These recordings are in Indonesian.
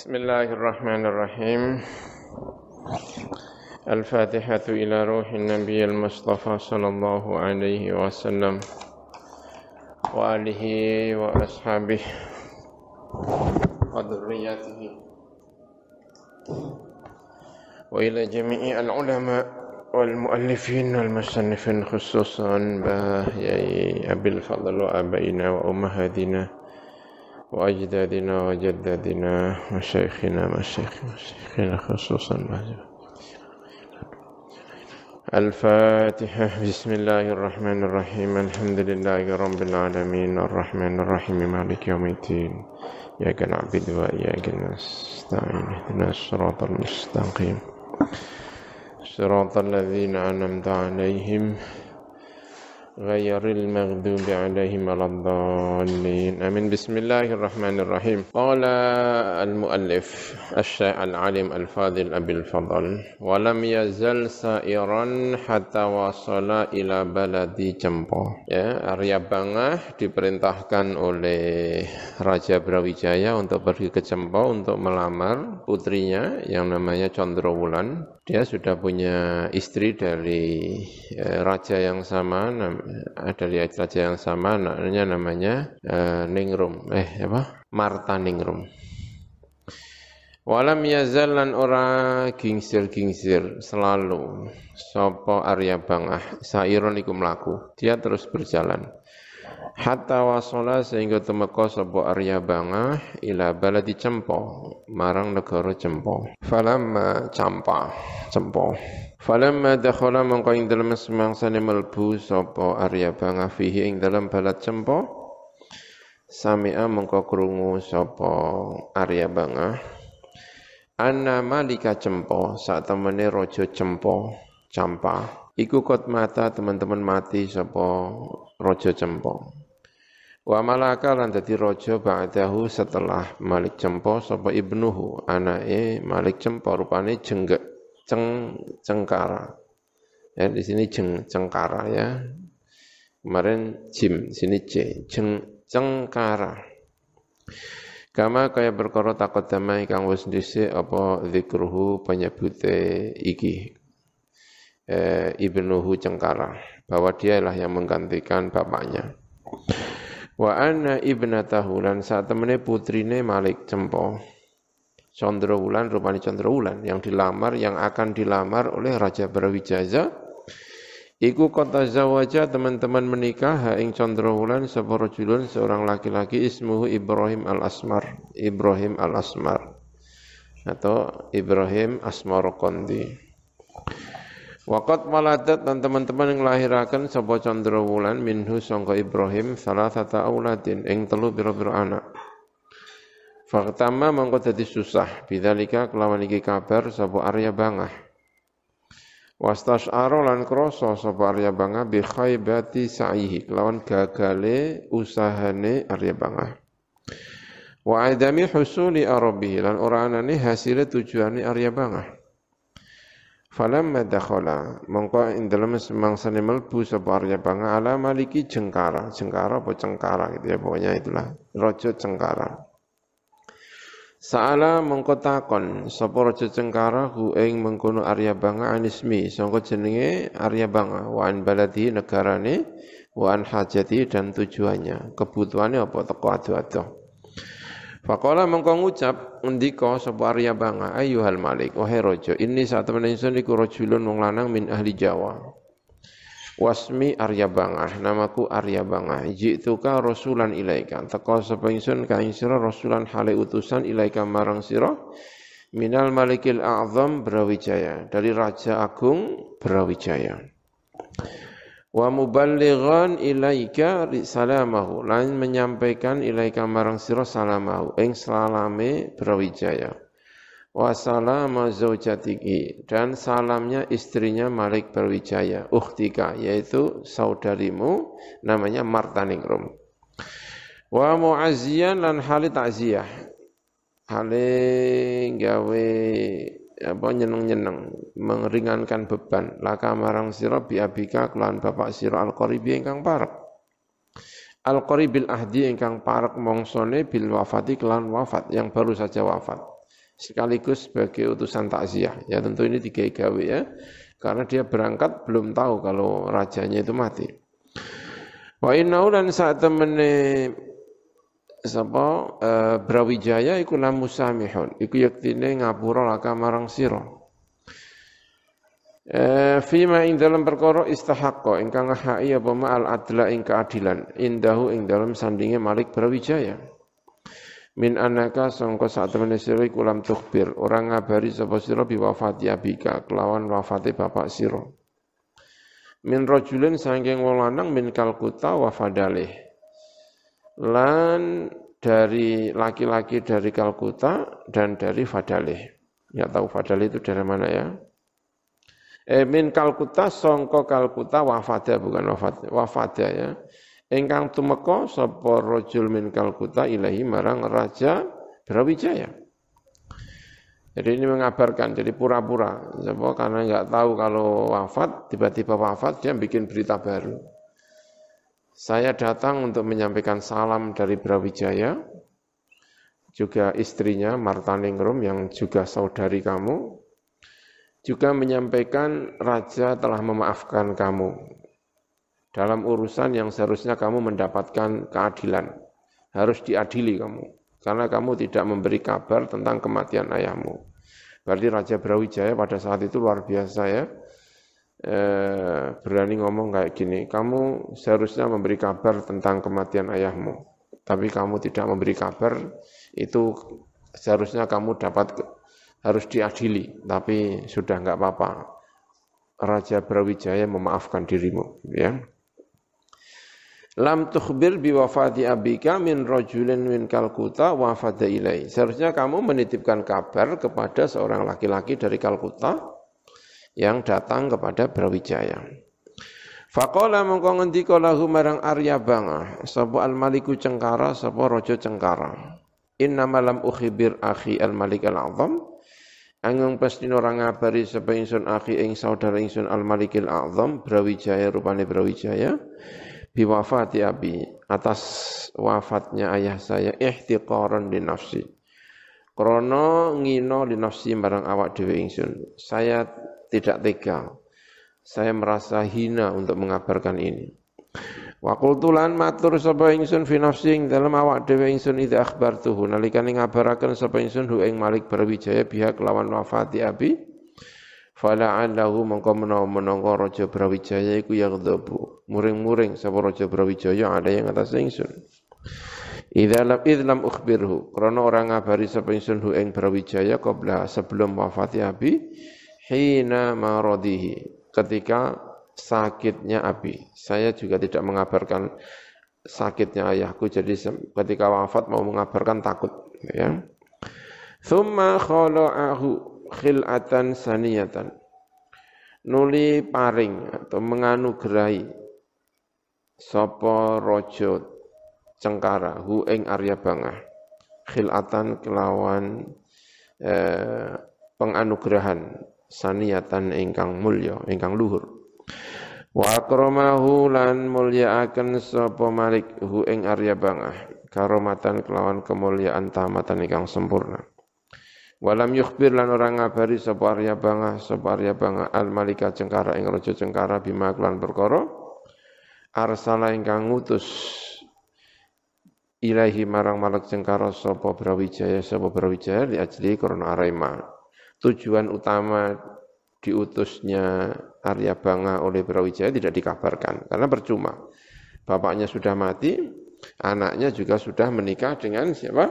بسم الله الرحمن الرحيم. الفاتحة إلى روح النبي المصطفى صلى الله عليه وسلم وآله وأصحابه وذرياته وإلى جميع العلماء والمؤلفين والمصنفين خصوصا بهي أبي الفضل وأبائنا وأمهاتنا. وأجدادنا وجدادنا مشايخنا مشايخ مشايخنا خصوصا الفاتحة. بسم الله الرحمن الرحيم. الحمد لله رب العالمين. الرحمن الرحيم. مالك يوم الدين. إياك نعبد وإياك نستعين. اهدنا الصراط المستقيم. صراط الذين أنعمت عليهم غير المغضوب عليهم ولا الضالين امين بسم الله الرحمن الرحيم قال المؤلف الشيخ العالم الفاضل ابي الفضل ولم يزل سائرا حتى وصل الى بلد Cempo ya Arya Bangah diperintahkan oleh Raja Brawijaya untuk pergi ke Cempo untuk melamar putrinya yang namanya Condrowulan dia sudah punya istri dari ya, raja yang sama dari raja yang sama namanya namanya uh, Ningrum. Eh apa? Marta Ningrum. Walam yazalan ora gingsir-gingsir selalu. Sopo Arya Bangah sairon iku mlaku. Dia terus berjalan hatta wasala sehingga temeka sapa Arya Bangah ila baladi Cempo marang negara Cempo falamma campa Cempo Falamma dakhala mangko ing dalem semangsane melbu sapa Arya Bangah fihi ing dalem balad Cempo Sami'a mengko krungu sapa Arya Bangah. Anna Malika Cempo saat temene raja Cempo Campa. Iku kot mata teman-teman mati sapa raja Cempo Wa malaka lan dadi raja ba'dahu setelah Malik Cempo sapa ibnuhu anake Malik Cempo rupane jenggek ceng cengkara. Ya, di sini jeng cengkara ya. Kemarin jim, sini c, jeng cengkara. Kama kaya berkoro takut damai kang wis dhisik apa zikruhu penyebute iki. Eh, ibnuhu cengkara bahwa dialah yang menggantikan bapaknya. Wa anna ibnatahu lan saat temene putrine Malik Cempo Condro Wulan, rupani Condro Wulan yang dilamar, yang akan dilamar oleh Raja Brawijaya. Iku kota zawaja teman-teman menikah ing Condro Wulan seorang seorang laki-laki ismuhu Ibrahim al-Asmar. Ibrahim al-Asmar. Atau Ibrahim Asmar Kondi. Wakat maladat dan teman-teman yang lahirakan sebuah Condro Wulan minhu sangka Ibrahim salah satu auladin ing telu biro-biro anak. Faktama mengko dadi susah bidzalika kelawan iki kabar sapa Arya Bangah. Wastasyara lan krasa sapa Arya Bangah bi khaybati sa'ihi kelawan gagale usahane Arya Bangah. Wa husuli arabi lan ora anane hasile tujuane Arya Bangah. Falamma dakhala mongko ing dalem semangsane melbu sapa Arya ala maliki jengkara, jengkara apa cengkara gitu ya pokoknya itulah raja cengkara. Sa'ala mengko takon sapa raja cengkara hu ing mengkono Arya Banga anismi. Sangka jenenge Arya Banga wa an baladi negarane wa an hajati dan tujuannya. Kebutuhannya apa? Teko ado-ado Faqala mengko ngucap ngendika sapa Arya Banga ayyuhal malik wahai raja ini saat temen ingsun iku rajulun wong lanang min ahli Jawa Wasmi Arya Bangah, namaku Arya Bangah. Jituka rasulan ilaika. Teko sapa ingsun ka ing rasulan hale utusan ilaika marang sira minal malikil a'zam Brawijaya, dari raja agung Brawijaya. Wa muballighan ilaika salamahu, lain menyampaikan ilaika marang sira salamahu. Ing salame Brawijaya. Wa salama zaujatiki. Dan salamnya istrinya Malik Berwijaya ukhtika yaitu saudarimu namanya Martaningrum wa muazziyan lan hali takziah hale gawe apa nyeneng-nyeneng meringankan beban laka marang sira biabika kelawan bapak sira al-qaribi ingkang parek al-qaribil ahdi ingkang parek mongsone bil wafati kelan wafat yang baru saja wafat sekaligus sebagai utusan takziah. Ya tentu ini tiga gawe ya. Karena dia berangkat belum tahu kalau rajanya itu mati. Wa inna dan saat temene sapa uh, Brawijaya iku la musamihun. Iku yektine ngapura laka marang sira. Eh, fima ing dalam perkara istahaqqa ingkang ngahai apa ma'al adla ing keadilan. Indahu ing dalam sandinge Malik Brawijaya. Min anaka sangka sak temene sira iku lam tukhbir. Ora ngabari sapa sira bi wafati abika kelawan wafate bapak sira. Min rajulin saking wong lanang min Kalkuta wa fadalih lan dari laki-laki dari Kalkuta dan dari Fadalih ya tahu Fadalih itu dari mana ya eh, min Kalkuta songko Kalkuta wafada bukan wafat wafada ya ingkang tumeka sapa rajul min Kalkuta ilahi marang raja Brawijaya jadi ini mengabarkan, jadi pura-pura. Karena nggak tahu kalau wafat, tiba-tiba wafat, dia bikin berita baru. Saya datang untuk menyampaikan salam dari Brawijaya, juga istrinya Marta Ningrum yang juga saudari kamu, juga menyampaikan raja telah memaafkan kamu dalam urusan yang seharusnya kamu mendapatkan keadilan. Harus diadili kamu, karena kamu tidak memberi kabar tentang kematian ayahmu. Berarti Raja Brawijaya pada saat itu luar biasa ya, eh, berani ngomong kayak gini, kamu seharusnya memberi kabar tentang kematian ayahmu, tapi kamu tidak memberi kabar, itu seharusnya kamu dapat harus diadili, tapi sudah enggak apa-apa. Raja Brawijaya memaafkan dirimu, ya. Lam tukhbir bi wafati abika min rajulin min Kalkuta wafada ilai. Seharusnya kamu menitipkan kabar kepada seorang laki-laki dari Kalkuta yang datang kepada Brawijaya. Faqala mongko ngendika lahu marang Arya Banga, sapa al maliku cengkara, sapa raja cengkara. Inna malam ukhibir akhi al malik al azam Anggung pasti orang ngabari sapa ingsun akhi ing saudara ingsun Al Malikil Azam Brawijaya rupane Brawijaya biwafati abi atas wafatnya ayah saya ihtiqaran di nafsi. Krono ngino di nafsi barang awak dewi ingsun. Saya tidak tega. Saya merasa hina untuk mengabarkan ini. Wa qultulan matur sapa ingsun fi nafsi ing dalem awak dhewe ingsun idza akhbartuhu nalikane ngabaraken sapa ingsun hu ing Malik Brawijaya pihak lawan wafati abi fala allahu mongko menawa raja Brawijaya iku yaghdabu muring-muring sapa raja Brawijaya ada yang atas ingsun Idza lam idlam ukhbirhu krana orang ngabari sapa ingsun hu ing Brawijaya qabla sebelum wafati abi hina maradihi ketika sakitnya Abi. Saya juga tidak mengabarkan sakitnya ayahku, jadi ketika wafat mau mengabarkan takut. Ya. Thumma khala'ahu khil'atan saniyatan. Nuli paring atau menganugerahi sopo rojo cengkara hu ing Arya Bangah. Khil'atan kelawan eh, penganugerahan saniyatan ingkang mulya, ingkang luhur. Wa akramahu lan mulyaaken sapa Malik hu ing Arya Bangah karomatan kelawan kemuliaan tamatan ingkang sempurna. Walam yukhbir lan orang ngabari sapa Arya Bangah sapa Arya Bangah al Malika cengkara ing raja cengkara bima kelan perkara arsala ingkang ngutus ilahi marang malak cengkara sapa Brawijaya sapa Brawijaya li ajli karena arema. Tujuan utama diutusnya Arya Banga oleh Brawijaya tidak dikabarkan karena percuma. Bapaknya sudah mati, anaknya juga sudah menikah dengan siapa?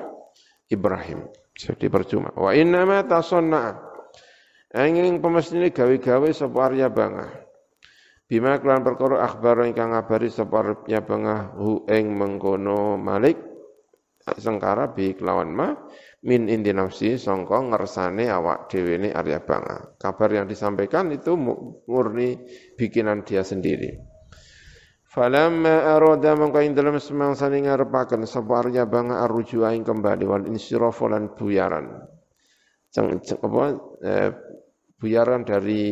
Ibrahim. Jadi percuma. Wa inna ma tasonna. Angin pemesine gawe-gawe sapa Arya Banga. Bima kelan perkara akhbar ingkang ngabari sapa Arya Banga hu ing mengkono Malik sengkara bi kelawan ma min indi nafsi songko ngersane awak dewi ini Arya Banga. Kabar yang disampaikan itu murni bikinan dia sendiri. Falamma arada mangka ing dalem semangsane ngarepaken sapa Arya Banga arruju aing kembali wal insirafu lan buyaran. Ceng, ceng apa eh, buyaran dari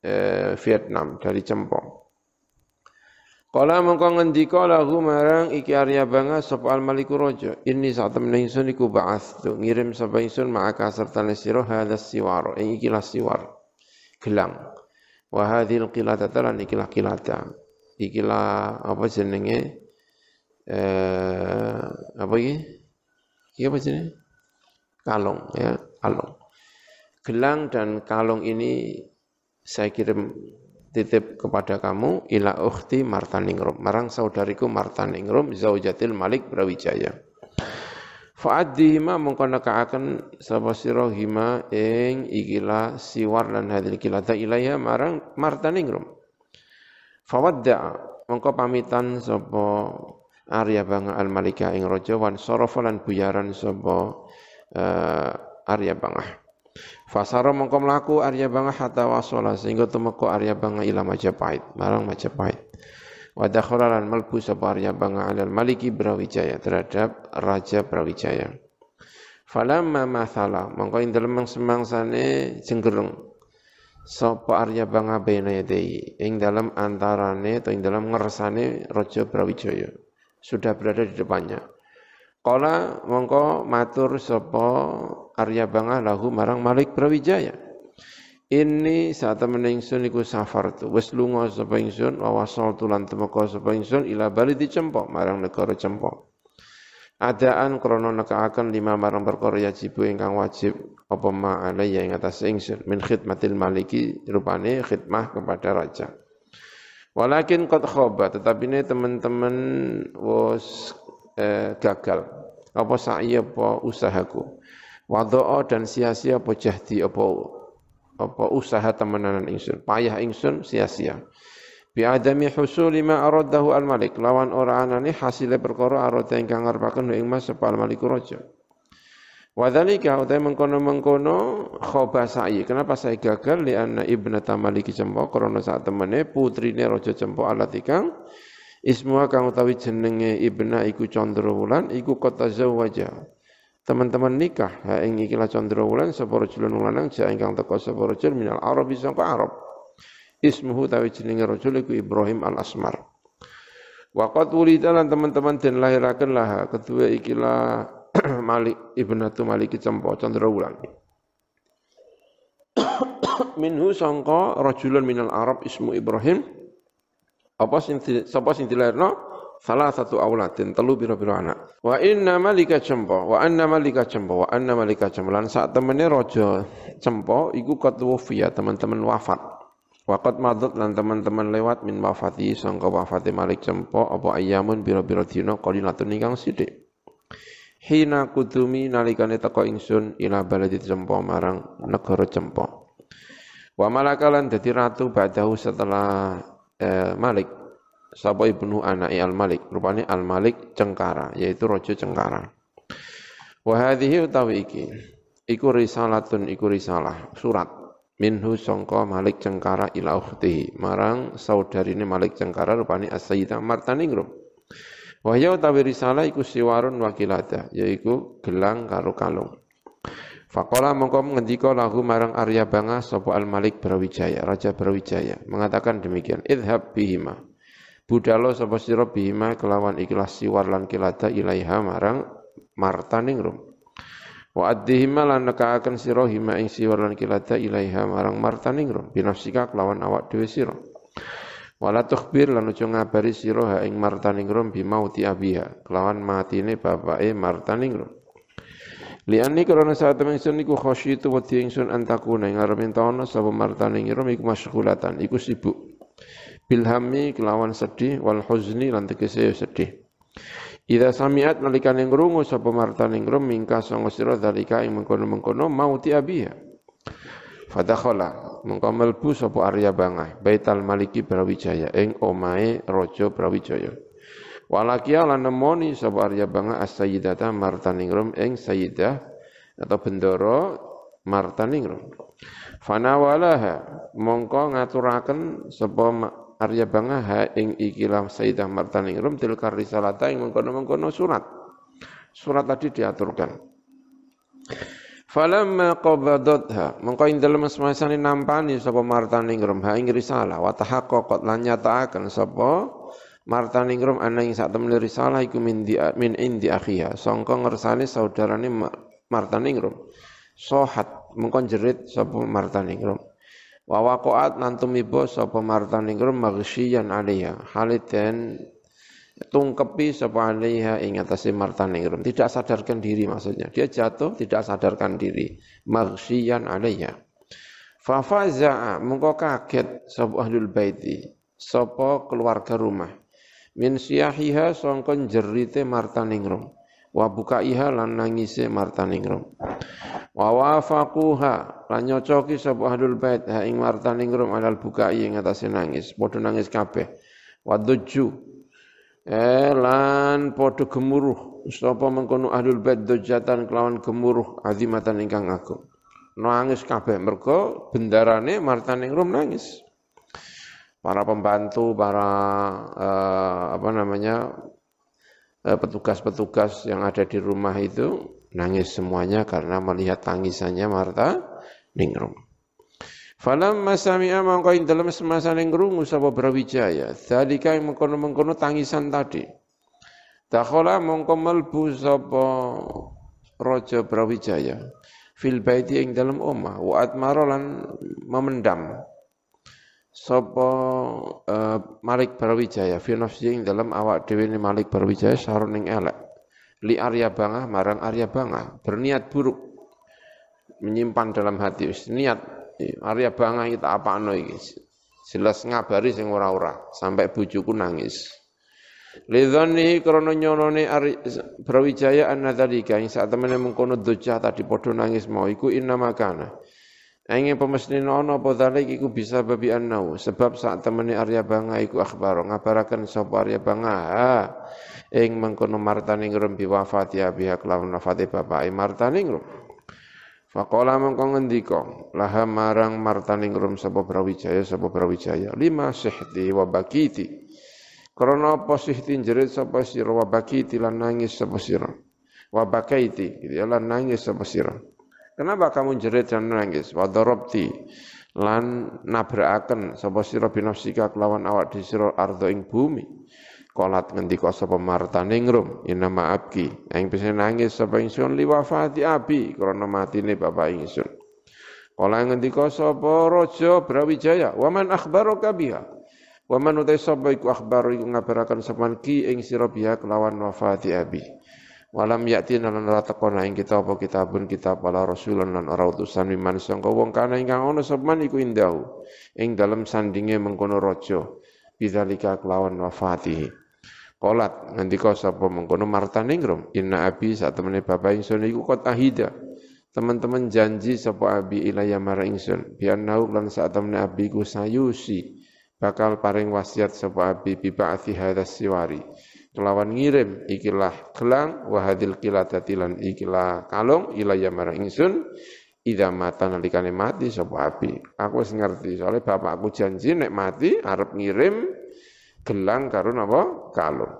eh, Vietnam, dari Cempong. Kala mengko ngendika lahu marang iki Arya Banga sapa al maliku raja sak temene ingsun iku ba'ats tu ngirim sapa ingsun ma'aka serta sira hadha siwar ing iki siwar gelang. Wa hadhil qilata lan ikilah qilata. Ikilah apa jenenge? Eh apa iki? Iki apa jenenge? Kalung ya kalung gelang dan kalung ini saya kirim titip kepada kamu ila ukhti Martaningrum marang saudariku Martaningrum zaujatil Malik Brawijaya. Fa'addihima mongko nekaaken sapa sira hima ing ikila siwar lan hadil kilata ilaiha marang Martaningrum Fawadda mongko pamitan sapa Arya Banga Al Malika ing raja wan sarafa lan buyaran sapa uh, Arya Bangah Fasara mongko mlaku Arya Banga hatta wasala sehingga tumeka Arya Banga ila Majapahit, marang Majapahit. Wa dakhala lan malbu sapa Arya Banga alal Maliki Brawijaya terhadap Raja Brawijaya. Falamma mathala mongko ing dalem semangsane jenggereng sapa Arya Banga yadai ing dalam antarane atau ing dalam ngersane Raja Brawijaya sudah berada di depannya. Kala mongko matur sapa Arya Bangah lahu marang Malik Brawijaya. Ini saat temen ingsun iku safar tu. Wes lunga sapa ingsun wa wasal tulan temeka sapa ingsun ila bali dicempok marang negara cempok. Adaan krana nekaaken lima marang perkara yajibu ingkang wajib apa ma alayya ing atas ingsun min khidmatil maliki rupane khidmah kepada raja. Walakin qad khaba tetapi ini teman-teman was eh, gagal apa sa'i apa usahaku wadha'a dan sia-sia apa jahdi apa apa usaha temenanan ingsun payah ingsun sia-sia bi adami husuli ma aradahu al malik lawan ora anane hasile perkara arada ingkang ngarepaken ing mas sapa al malik raja Wadhalika utai mengkono-mengkono khoba sa'i. Kenapa saya gagal? Li anna ibnata maliki cempo. Korona saat temene putrine rojo cempo alat ikang. Ismuha kang utawi jenenge ibna iku Candra Wulan iku kota zawaja. Teman-teman nikah ha ing ikilah Candra Wulan sapa rajulun lanang ja ingkang teka sapa minal Arab sangka Arab. Ismuhu tawi jenenge rajul iku Ibrahim al-Asmar. Waqat wulida lan teman-teman den lahiraken lah kedua ikilah Malik ibnatu Malik Cempo Candra Wulan. Minhu sangka rajulun minal Arab ismu Ibrahim apa sing sapa sing dilairno salah satu auladin telu biro-biro anak wa inna malika cempo wa anna malika cempo wa anna malika cempo lan saat temene raja cempo iku qad wufiya teman-teman wafat Wakat madut lan teman-teman lewat min wafati sangka wafati Malik Cempo apa ayamun biro-biro dina qalilatun ingkang sithik. Hina kudumi nalikane teko ingsun ila baladi Cempo marang negara Cempo. Wa malakalan dadi ratu badahu setelah eh, Malik. Sapa ibnu anai al Malik rupane al Malik Cengkara yaitu raja Cengkara. Wa utawi iki iku risalatun iku risalah surat. Minhu sangka Malik Cengkara ila ukhtihi. Marang saudarine Malik Cengkara rupane as-sayyidah Martaningrum wa ya utawi risalah iku siwarun wakilada yaiku gelang karo kalung Fakola mongko ngendika lahu marang Arya Banga sapa Al Malik Brawijaya, Raja Brawijaya, mengatakan demikian, idhab bihima. Budalo sapa sira bihima kelawan ikhlas siwar lan kilata ilaiha marang martaning rum. Wa addihima lan nekaaken sira hima ing siwar lan kilata ilaiha marang martaning rum, binafsika kelawan awak dhewe sira. Wala tukhbir lan aja ngabari sira ha ing martaning rum bimauti abiha, kelawan matine bapake martaning rum. Liani karena saat temen ingsun iku khasyitu wedi ingsun antakuna ing arep entono sapa martane ngira iku masyghulatan iku sibuk. Bilhami kelawan sedih wal huzni lan sedih. Ida samiat nalikane ngrungu sapa martane ngira mingka sanga sira dalika ing mengkono-mengkono mauti abiya. Fadakhala mengko sapa Arya Bangah Baital Maliki Brawijaya ing omahe Raja Brawijaya. Walakia lan nemoni sapa Arya Banga as-sayyidata Martaningrum ing sayyidah atau bendoro Martaningrum. Fanawalaha mongko ngaturaken sapa Arya Banga ha ing ikilah sayyidah Martaningrum tilkar risalata ing mengkono-mengkono surat. Surat tadi diaturkan. Falamma qabadatha mongko ing dalem semasane nampani sapa Martaningrum ha ing risalah wa tahaqqaqat lan nyataaken sapa martaningrum ana ing sak temene risalah iku min di, min indi akhiha. Sangka ngersane saudarane martaningrum sohat mengkon jerit sapa martaningrum wa waqaat lan tumiba sapa martaningrum maghsyian alaiha. Haliten tungkepi sapa alaiha ing atase martaningrum tidak sadarkan diri maksudnya. Dia jatuh tidak sadarkan diri. Maghsyian alaiha. Fa faza'a mengko kaget sapa ahlul baiti sapa keluarga rumah min siyahiha sangkon jerite martaningrum wa bukaiha lan nangise martaningrum wa wafaquha lan nyocoki sapa ahlul bait ha ing martaningrum alal bukai ing atase nangis. Padha nangis kabeh. Wa dujju. Eh lan padha gemuruh. Sapa mengkono ahlul bait dojatan kelawan gemuruh azimatan ingkang agung. Nangis kabeh mergo bendarane Martaning Rum nangis. Para pembantu, para eh, apa namanya eh, petugas-petugas yang ada di rumah itu nangis semuanya karena melihat tangisannya Marta Ningrum. Falam masami'a mangko ing dalem semasane ngrungu sapa Brawijaya, dalika ing mengkono-mengkono tangisan tadi. Dakhala mongko melbu sapa Raja Brawijaya fil baiti ing dalem omah wa atmara lan memendam sapa uh, Malik Brawijaya fi nafsi ing dalem awak dhewe ni Malik Brawijaya sarun ing elek li Arya Bangah marang Arya Bangah berniat buruk menyimpan dalam hati niat Arya bangga kita apa ano iki. Jelas ngabari sing ora-ora sampai bujuku nangis. Lidhani krana nyonone Brawijaya anna dzalika ing sak temene mengkono dojah tadi padha nangis mau iku inna makana. Angin pemesnin ono apa dzalik iku bisa babi annau sebab saat temene Arya Bangga iku akhbar. Ngabaraken sapa Arya Bangga? Ing mengkono martane ngrembi wafati abi kelawan wafate bapake martane ngrembi Faqala mengko ngendika laha marang martaning rum sapa Brawijaya sapa Brawijaya? Lima sihti wa bakiti. Karena apa sihti jerit sapa sira? Wa bakiti lan nangis sapa sira? Wa bakaiti gitu ya lan nangis sapa sira Kenapa kamu jerit dan nangis? Wa lan nabrakaken. Sapa sira binafsika kelawan awak di sira ardo ing bumi? Kolat ngendika sapa martaning rum inama abki ing bisa nangis sapa ingsun? Li wafati abi. Krana matine bapak ingsun. Kala ngendika sapa raja Brawijaya? Wa man akhbaraka biha? Wa man utai sapa iku akhbar iku ngabaraken sapa ki ing sira biha kelawan wafati abi. Walam yakti lan ora ing kita apa kitabun kitab wala rasulun lan ora utusan miman sangka wong kana ingkang ana sapa iku indahu ing dalem sandinge mengkono raja bidzalika kelawan wafatihi. Kolat ngendika sapa mengkono Marta Ningrum, inna abi saat temene bapak ingsun iku kot ahida. Teman-teman janji sapa abi ilaya mara ingsun, biar nauk lan saat abi ku sayusi bakal paring wasiat sapa abi bi ba'thi hadas siwari. Kelawan ngirim ikilah gelang wahadil kilatati lan ikilah kalung ilaya mara ingsun Ida mata nalikane mati sapa abi. Aku wis ngerti soalnya bapakku janji nek mati arep ngirim gelang karo napa? Kalung.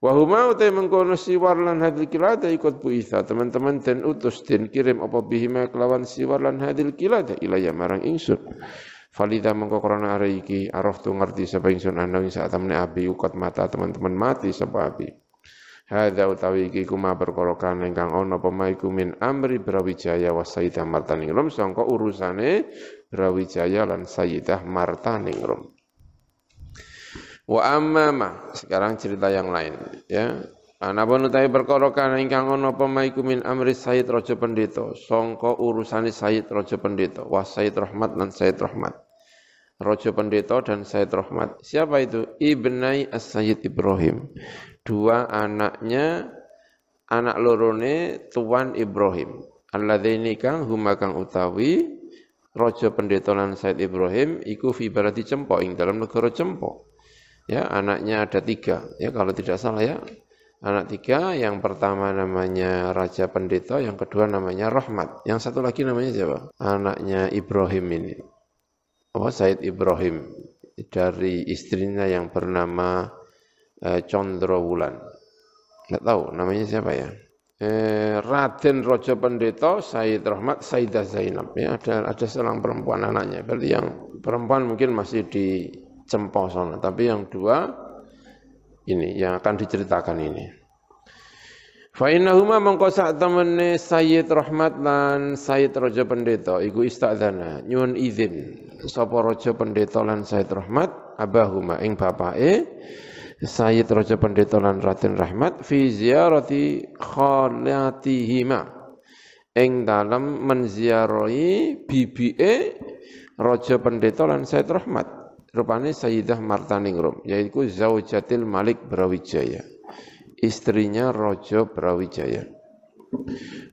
Wa huma uta mengkono siwar lan hadil kilada ikut buitha teman-teman dan utus dan kirim apa bihima kelawan siwar lan hadil kilada ilaya marang ingsun Falida mengko krana are iki araf tu ngerti sapa ingsun ana ing saat temne abi ukot mata teman-teman mati sapa abi Hadza utawi iki kuma perkara kan ingkang ana pemaiku min amri Brawijaya wa Sayyidah Martaningrum sangka urusane Brawijaya lan Sayyidah Martaningrum. Wa amma sekarang cerita yang lain ya. Anapun utawi perkara kana ingkang ana apa maiku min amri Sayyid Raja Pendeta, sangka urusane Sayyid Raja Pendeta, wa Sayyid Rahmat dan Sayyid Rahmat. Raja Pendeta dan Sayyid Rahmat. Siapa itu? Ibnai As-Sayyid Ibrahim. Dua anaknya anak lorone Tuan Ibrahim. Alladzini kang huma kang utawi Raja Pendeta lan Sayyid Ibrahim iku fi baladi Cempo ing dalam negara Cempo ya anaknya ada tiga ya kalau tidak salah ya anak tiga yang pertama namanya Raja Pendeta yang kedua namanya Rahmat. Yang satu lagi namanya siapa? Anaknya Ibrahim ini. Oh Said Ibrahim dari istrinya yang bernama eh, Condro Wulan nggak tahu namanya siapa ya. Eh, Raden Rojo Pendeta Said Rahmat Saidah Zainab ya. Ada ada seorang perempuan anaknya. Berarti yang perempuan mungkin masih di Cempo sana. Tapi yang dua ini yang akan diceritakan ini. Fa innahuma mongko sak temene Sayyid Rahmat lan Sayyid Raja Pendeta iku istadzana nyuwun izin. Sapa Raja Pendeta lan Sayyid Rahmat abahuma ing bapake Sayyid Raja Pendeta lan Raden Rahmat fi ziyarati khalatihima ing dalam menziarahi bibike Raja Pendeta lan Sayyid Rahmat rupane Sayyidah Martaningrum yaitu Zaujatil Malik Brawijaya istrinya Rojo Brawijaya.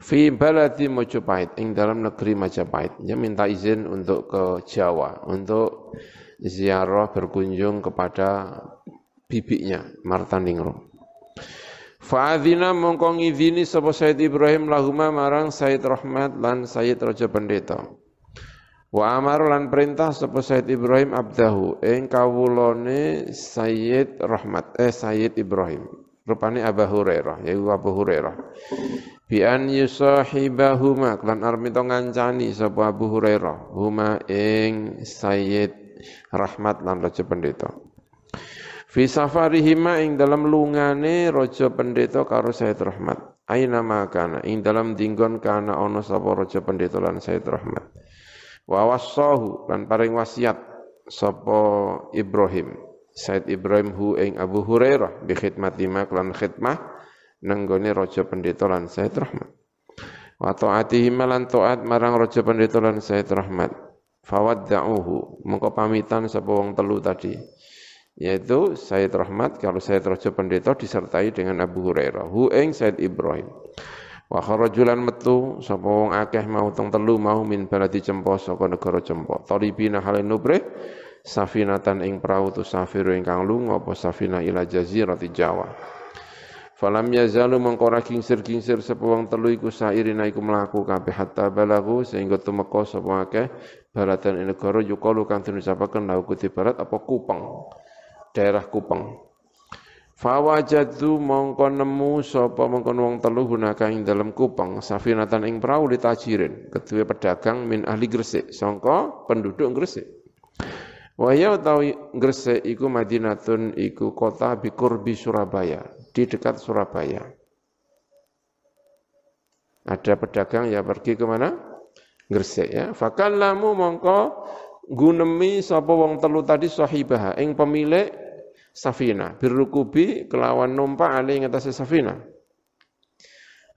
Fi baladi Mojopahit, ing dalam negeri Majapahit. Dia minta izin untuk ke Jawa, untuk ziarah berkunjung kepada bibiknya, Martaningrum. Fa'adhina mongkong izini sapa Sayyid Ibrahim lahuma marang Sayyid Rahmat lan Sayyid Raja Pendeta. Wa amar lan perintah sapa Sayyid Ibrahim abdahu ing kawulane Sayyid Rahmat eh Sayyid Ibrahim. Rupane Abu Hurairah yaiku Abu Hurairah. Bi an yusahibahuma lan arep to ngancani sapa Abu Hurairah huma ing Sayyid Rahmat lan Raja Pendeta. Fi safarihima ing dalam lungane Raja Pendeta karo Sayyid Rahmat. Aina makana ing dalam dinggon kana ana sapa Raja Pendeta lan Sayyid Rahmat wa wasahu lan paring wasiat sapa Ibrahim Said Ibrahim hu ing Abu Hurairah bi khidmati ma klan khidmah nenggone raja pendeta lan Said Rahmat. Wa taatihi malan taat marang raja pendeta lan Said Rahmat. Fawadda'uhu mengko pamitan sapa wong telu tadi yaitu Said Rahmat kalau Said Raja Pendeta disertai dengan Abu Hurairah hu ing Said Ibrahim wa kharajulan metu sapa wong akeh mau teng telu mau min baladi cempo saka negara cempo talibina halen nubrih safinatan ing perahu tu safiru ingkang lunga apa safina ila jazirati Jawa. Falam yazalu mengkora kingsir-kingsir sapa wong telu iku sairina iku mlaku kabeh hatta balagu sehingga tumeka sapa akeh baratan ing negara yukalu kang dinucapaken lahu barat apa Kupang. Daerah Kupang. Fawajadu mongko nemu sapa mongko wong telu gunaka ing dalam Kupang safinatan ing perahu ditajirin kedua pedagang min ahli Gresik sangka penduduk Gresik. Wa ya utawi Gresik iku Madinatun iku kota bikurbi Surabaya, di dekat Surabaya. Ada pedagang ya pergi ke mana? Gresik ya. Fakallamu mongko gunemi sapa wong telu tadi sahibah ing pemilik safina birukubi kelawan numpak ali ing atase safina.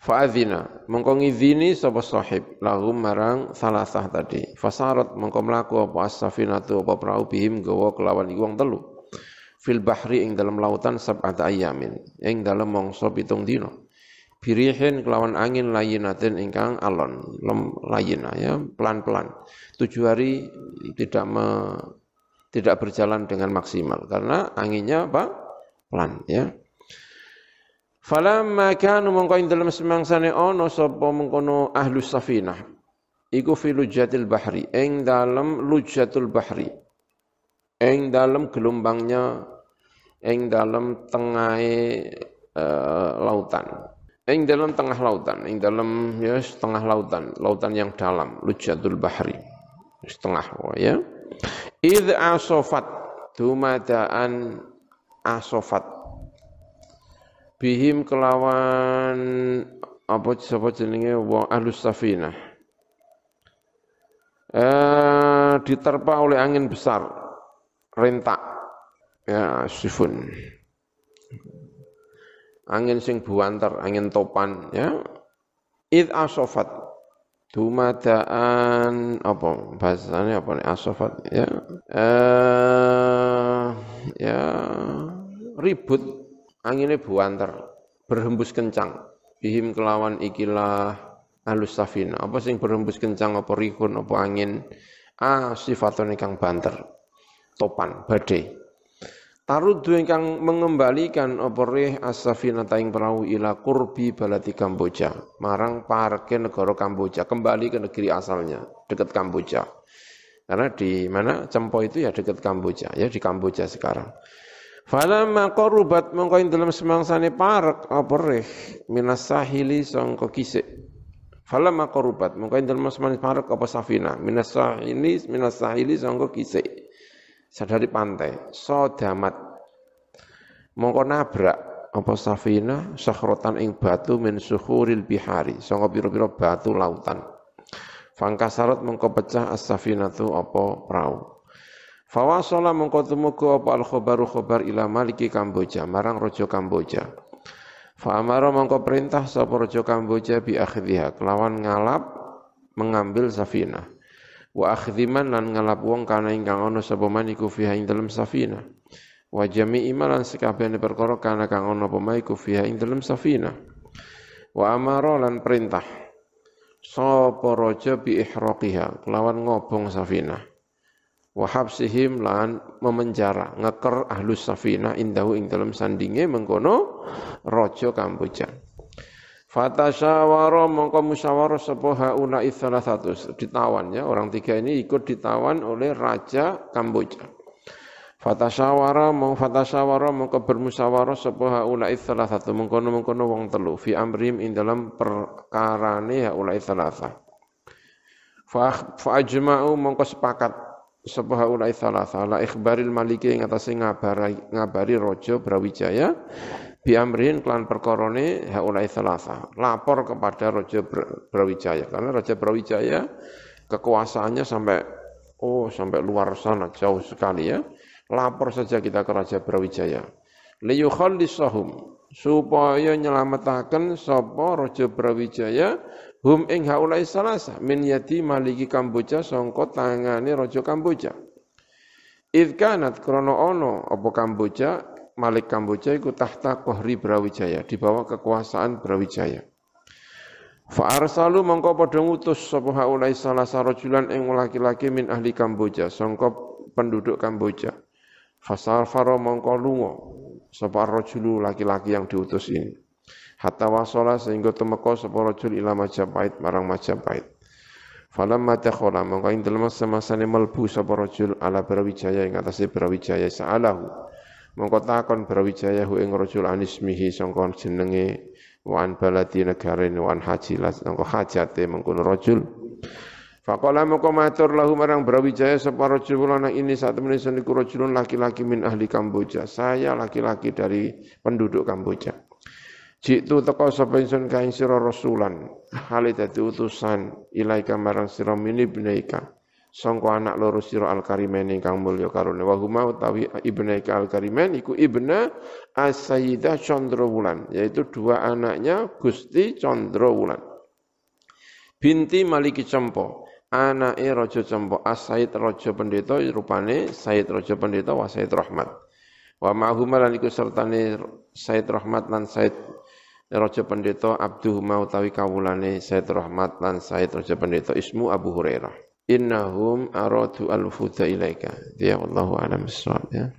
Fa'adzina, mengko ngizini sapa sahib lahum marang salasah tadi. Fasarat mengko mlaku apa as-safinatu apa perahu bihim gawa kelawan iku wong telu. Fil bahri ing dalam lautan sab'at ayamin, ing dalam mangsa pitung dina. Birihin kelawan angin layinatin ingkang alon, lem layina ya, pelan-pelan. Tujuh hari tidak me, tidak berjalan dengan maksimal. Karena anginnya apa? Pelan ya. Falamma kanu mongko ing dalem semangsane ana sapa mengkono ahlus safinah. Iku fi lujatil bahri ing dalem lujatul bahri. Ing dalem gelombangnya ing dalem tengahe uh, lautan. Ing dalam tengah lautan ing dalam ya setengah lautan lautan yang dalam lujatul bahri. Setengah ya id asofat dumadaan asofat. Bihim kelawan apa sapa jenenge? Wong ahlus safinah. Eh diterpa oleh angin besar rentak. Ya sifun. Angin sing buantar angin topan ya. Id asofat dumadaan apa bahasanya apa nih? Asofat ya. Eh ya ribut. Anginnya buantar berhembus kencang. Bihim kelawan ikilah alus safina apa sing berhembus kencang apa rikun apa angin? Ah sifatun ingkang banter. Topan badai Tarudu ingkang mengembalikan apa rih as-safina taing perahu ila kurbi balati Kamboja, marang parke negara Kamboja, kembali ke negeri asalnya, dekat Kamboja. Karena di mana Cempo itu ya dekat Kamboja, ya di Kamboja sekarang. Falamma qarubat mongko ing dalem semangsane parek apa reh minas sahili sangka kisik. Falamma qarubat mongko ing dalem semangsane parek apa safina minas sahili minas sahili sangka kisik. Sadari pantai, sodamat. mongko nabrak apa safina sakhrotan ing batu min suhuril bihari. Sanga pira-pira batu lautan. Fangkasarat mongko pecah as-safinatu apa prau. Fawasala mongko tumuku apa al khobaru khobar ila maliki Kamboja marang rojo Kamboja. Fa amara mongko perintah sapa raja Kamboja bi akhdhiha kelawan ngalap mengambil safinah wa akhdhiman lan ngalap wong kana ingkang ana sapa maniku fiha ing dalem safinah wa jami'i malan sekabehane perkara kana kang ana apa maiku fiha ing dalem safinah wa amara lan perintah. Sapa raja bi ihraqiha kelawan ngobong safinah wa habsihim lan memenjara ngeker ahlus safinah indahu ing dalem sandinge mengkono raja Kamboja Fatasyawara mongko musyawarah sapa hauna satu. Ditawan ya orang tiga ini ikut ditawan oleh raja Kamboja. Fatasyawara mong fatasyawara mongko bermusyawarah sapa hauna satu. Mengkono-mengkono wong telu. Fi amrim ing dalam perkarane haula tsalatsa. Fa fa ajma'u mongko sepakat sapa haula tsalatsa la ikhbaril maliki ing atase ngabari ngabari raja Brawijaya bi amrin klan perkorone haulai salasa lapor kepada Raja Brawijaya. Karena Raja Brawijaya kekuasaannya sampai oh sampai luar sana jauh sekali ya. Lapor saja kita ke Raja Brawijaya. Liyukhallisahum supaya nyelamataken sapa Raja Brawijaya hum ing haulai salasa min yati maliki Kamboja sangka tangane Raja Kamboja. Idh krono ono apa Kamboja Malik Kamboja itu tahta Kohri Brawijaya, di bawah kekuasaan Brawijaya. Fa'arsalu mongko padha ngutus sapa haulai salah sarajulan ing laki-laki min ahli Kamboja, sangka penduduk Kamboja. Fasal faro mongko lunga sapa rajulu laki-laki yang diutus ini. Hatta wasala sehingga temeka sapa rajul ila Majapahit marang Majapahit. Falam mata khola mongko ing dalem semasa melbu sapa rajul ala Brawijaya ing atase Brawijaya sa'alahu mongko takon Brawijaya hu ing rajul anismihi sangka jenenge wan baladi negara wan haji las sangka hajate mengkono rajul Faqala moko matur lahu marang Brawijaya sapa rajul nang ini saat temene niku rajulun laki-laki min ahli Kamboja. Saya laki-laki dari penduduk Kamboja. Jitu teko sapa ingsun kaing sira rasulan, hale dadi utusan ilaika marang sira min ibnaika sangka anak loro sira al karimen ingkang mulya karone. Wa huma utawi ibnaika al karimen iku ibna as-sayyidah Chandrawulan yaitu dua anaknya Gusti Chandrawulan. Binti Maliki Cempo anake Raja Cempo as-Said Raja Pendeta rupane Said Raja Pendeta wa Said Rahmat. Wa ma'huma lan iku sertane Said Rahmat lan Said Raja Pendeta Abduhuma utawi kawulane Said Rahmat lan Said Raja Pendeta ismu Abu Hurairah innahum aradu al-fuda ilaika. Ya Allahu a'lam ya.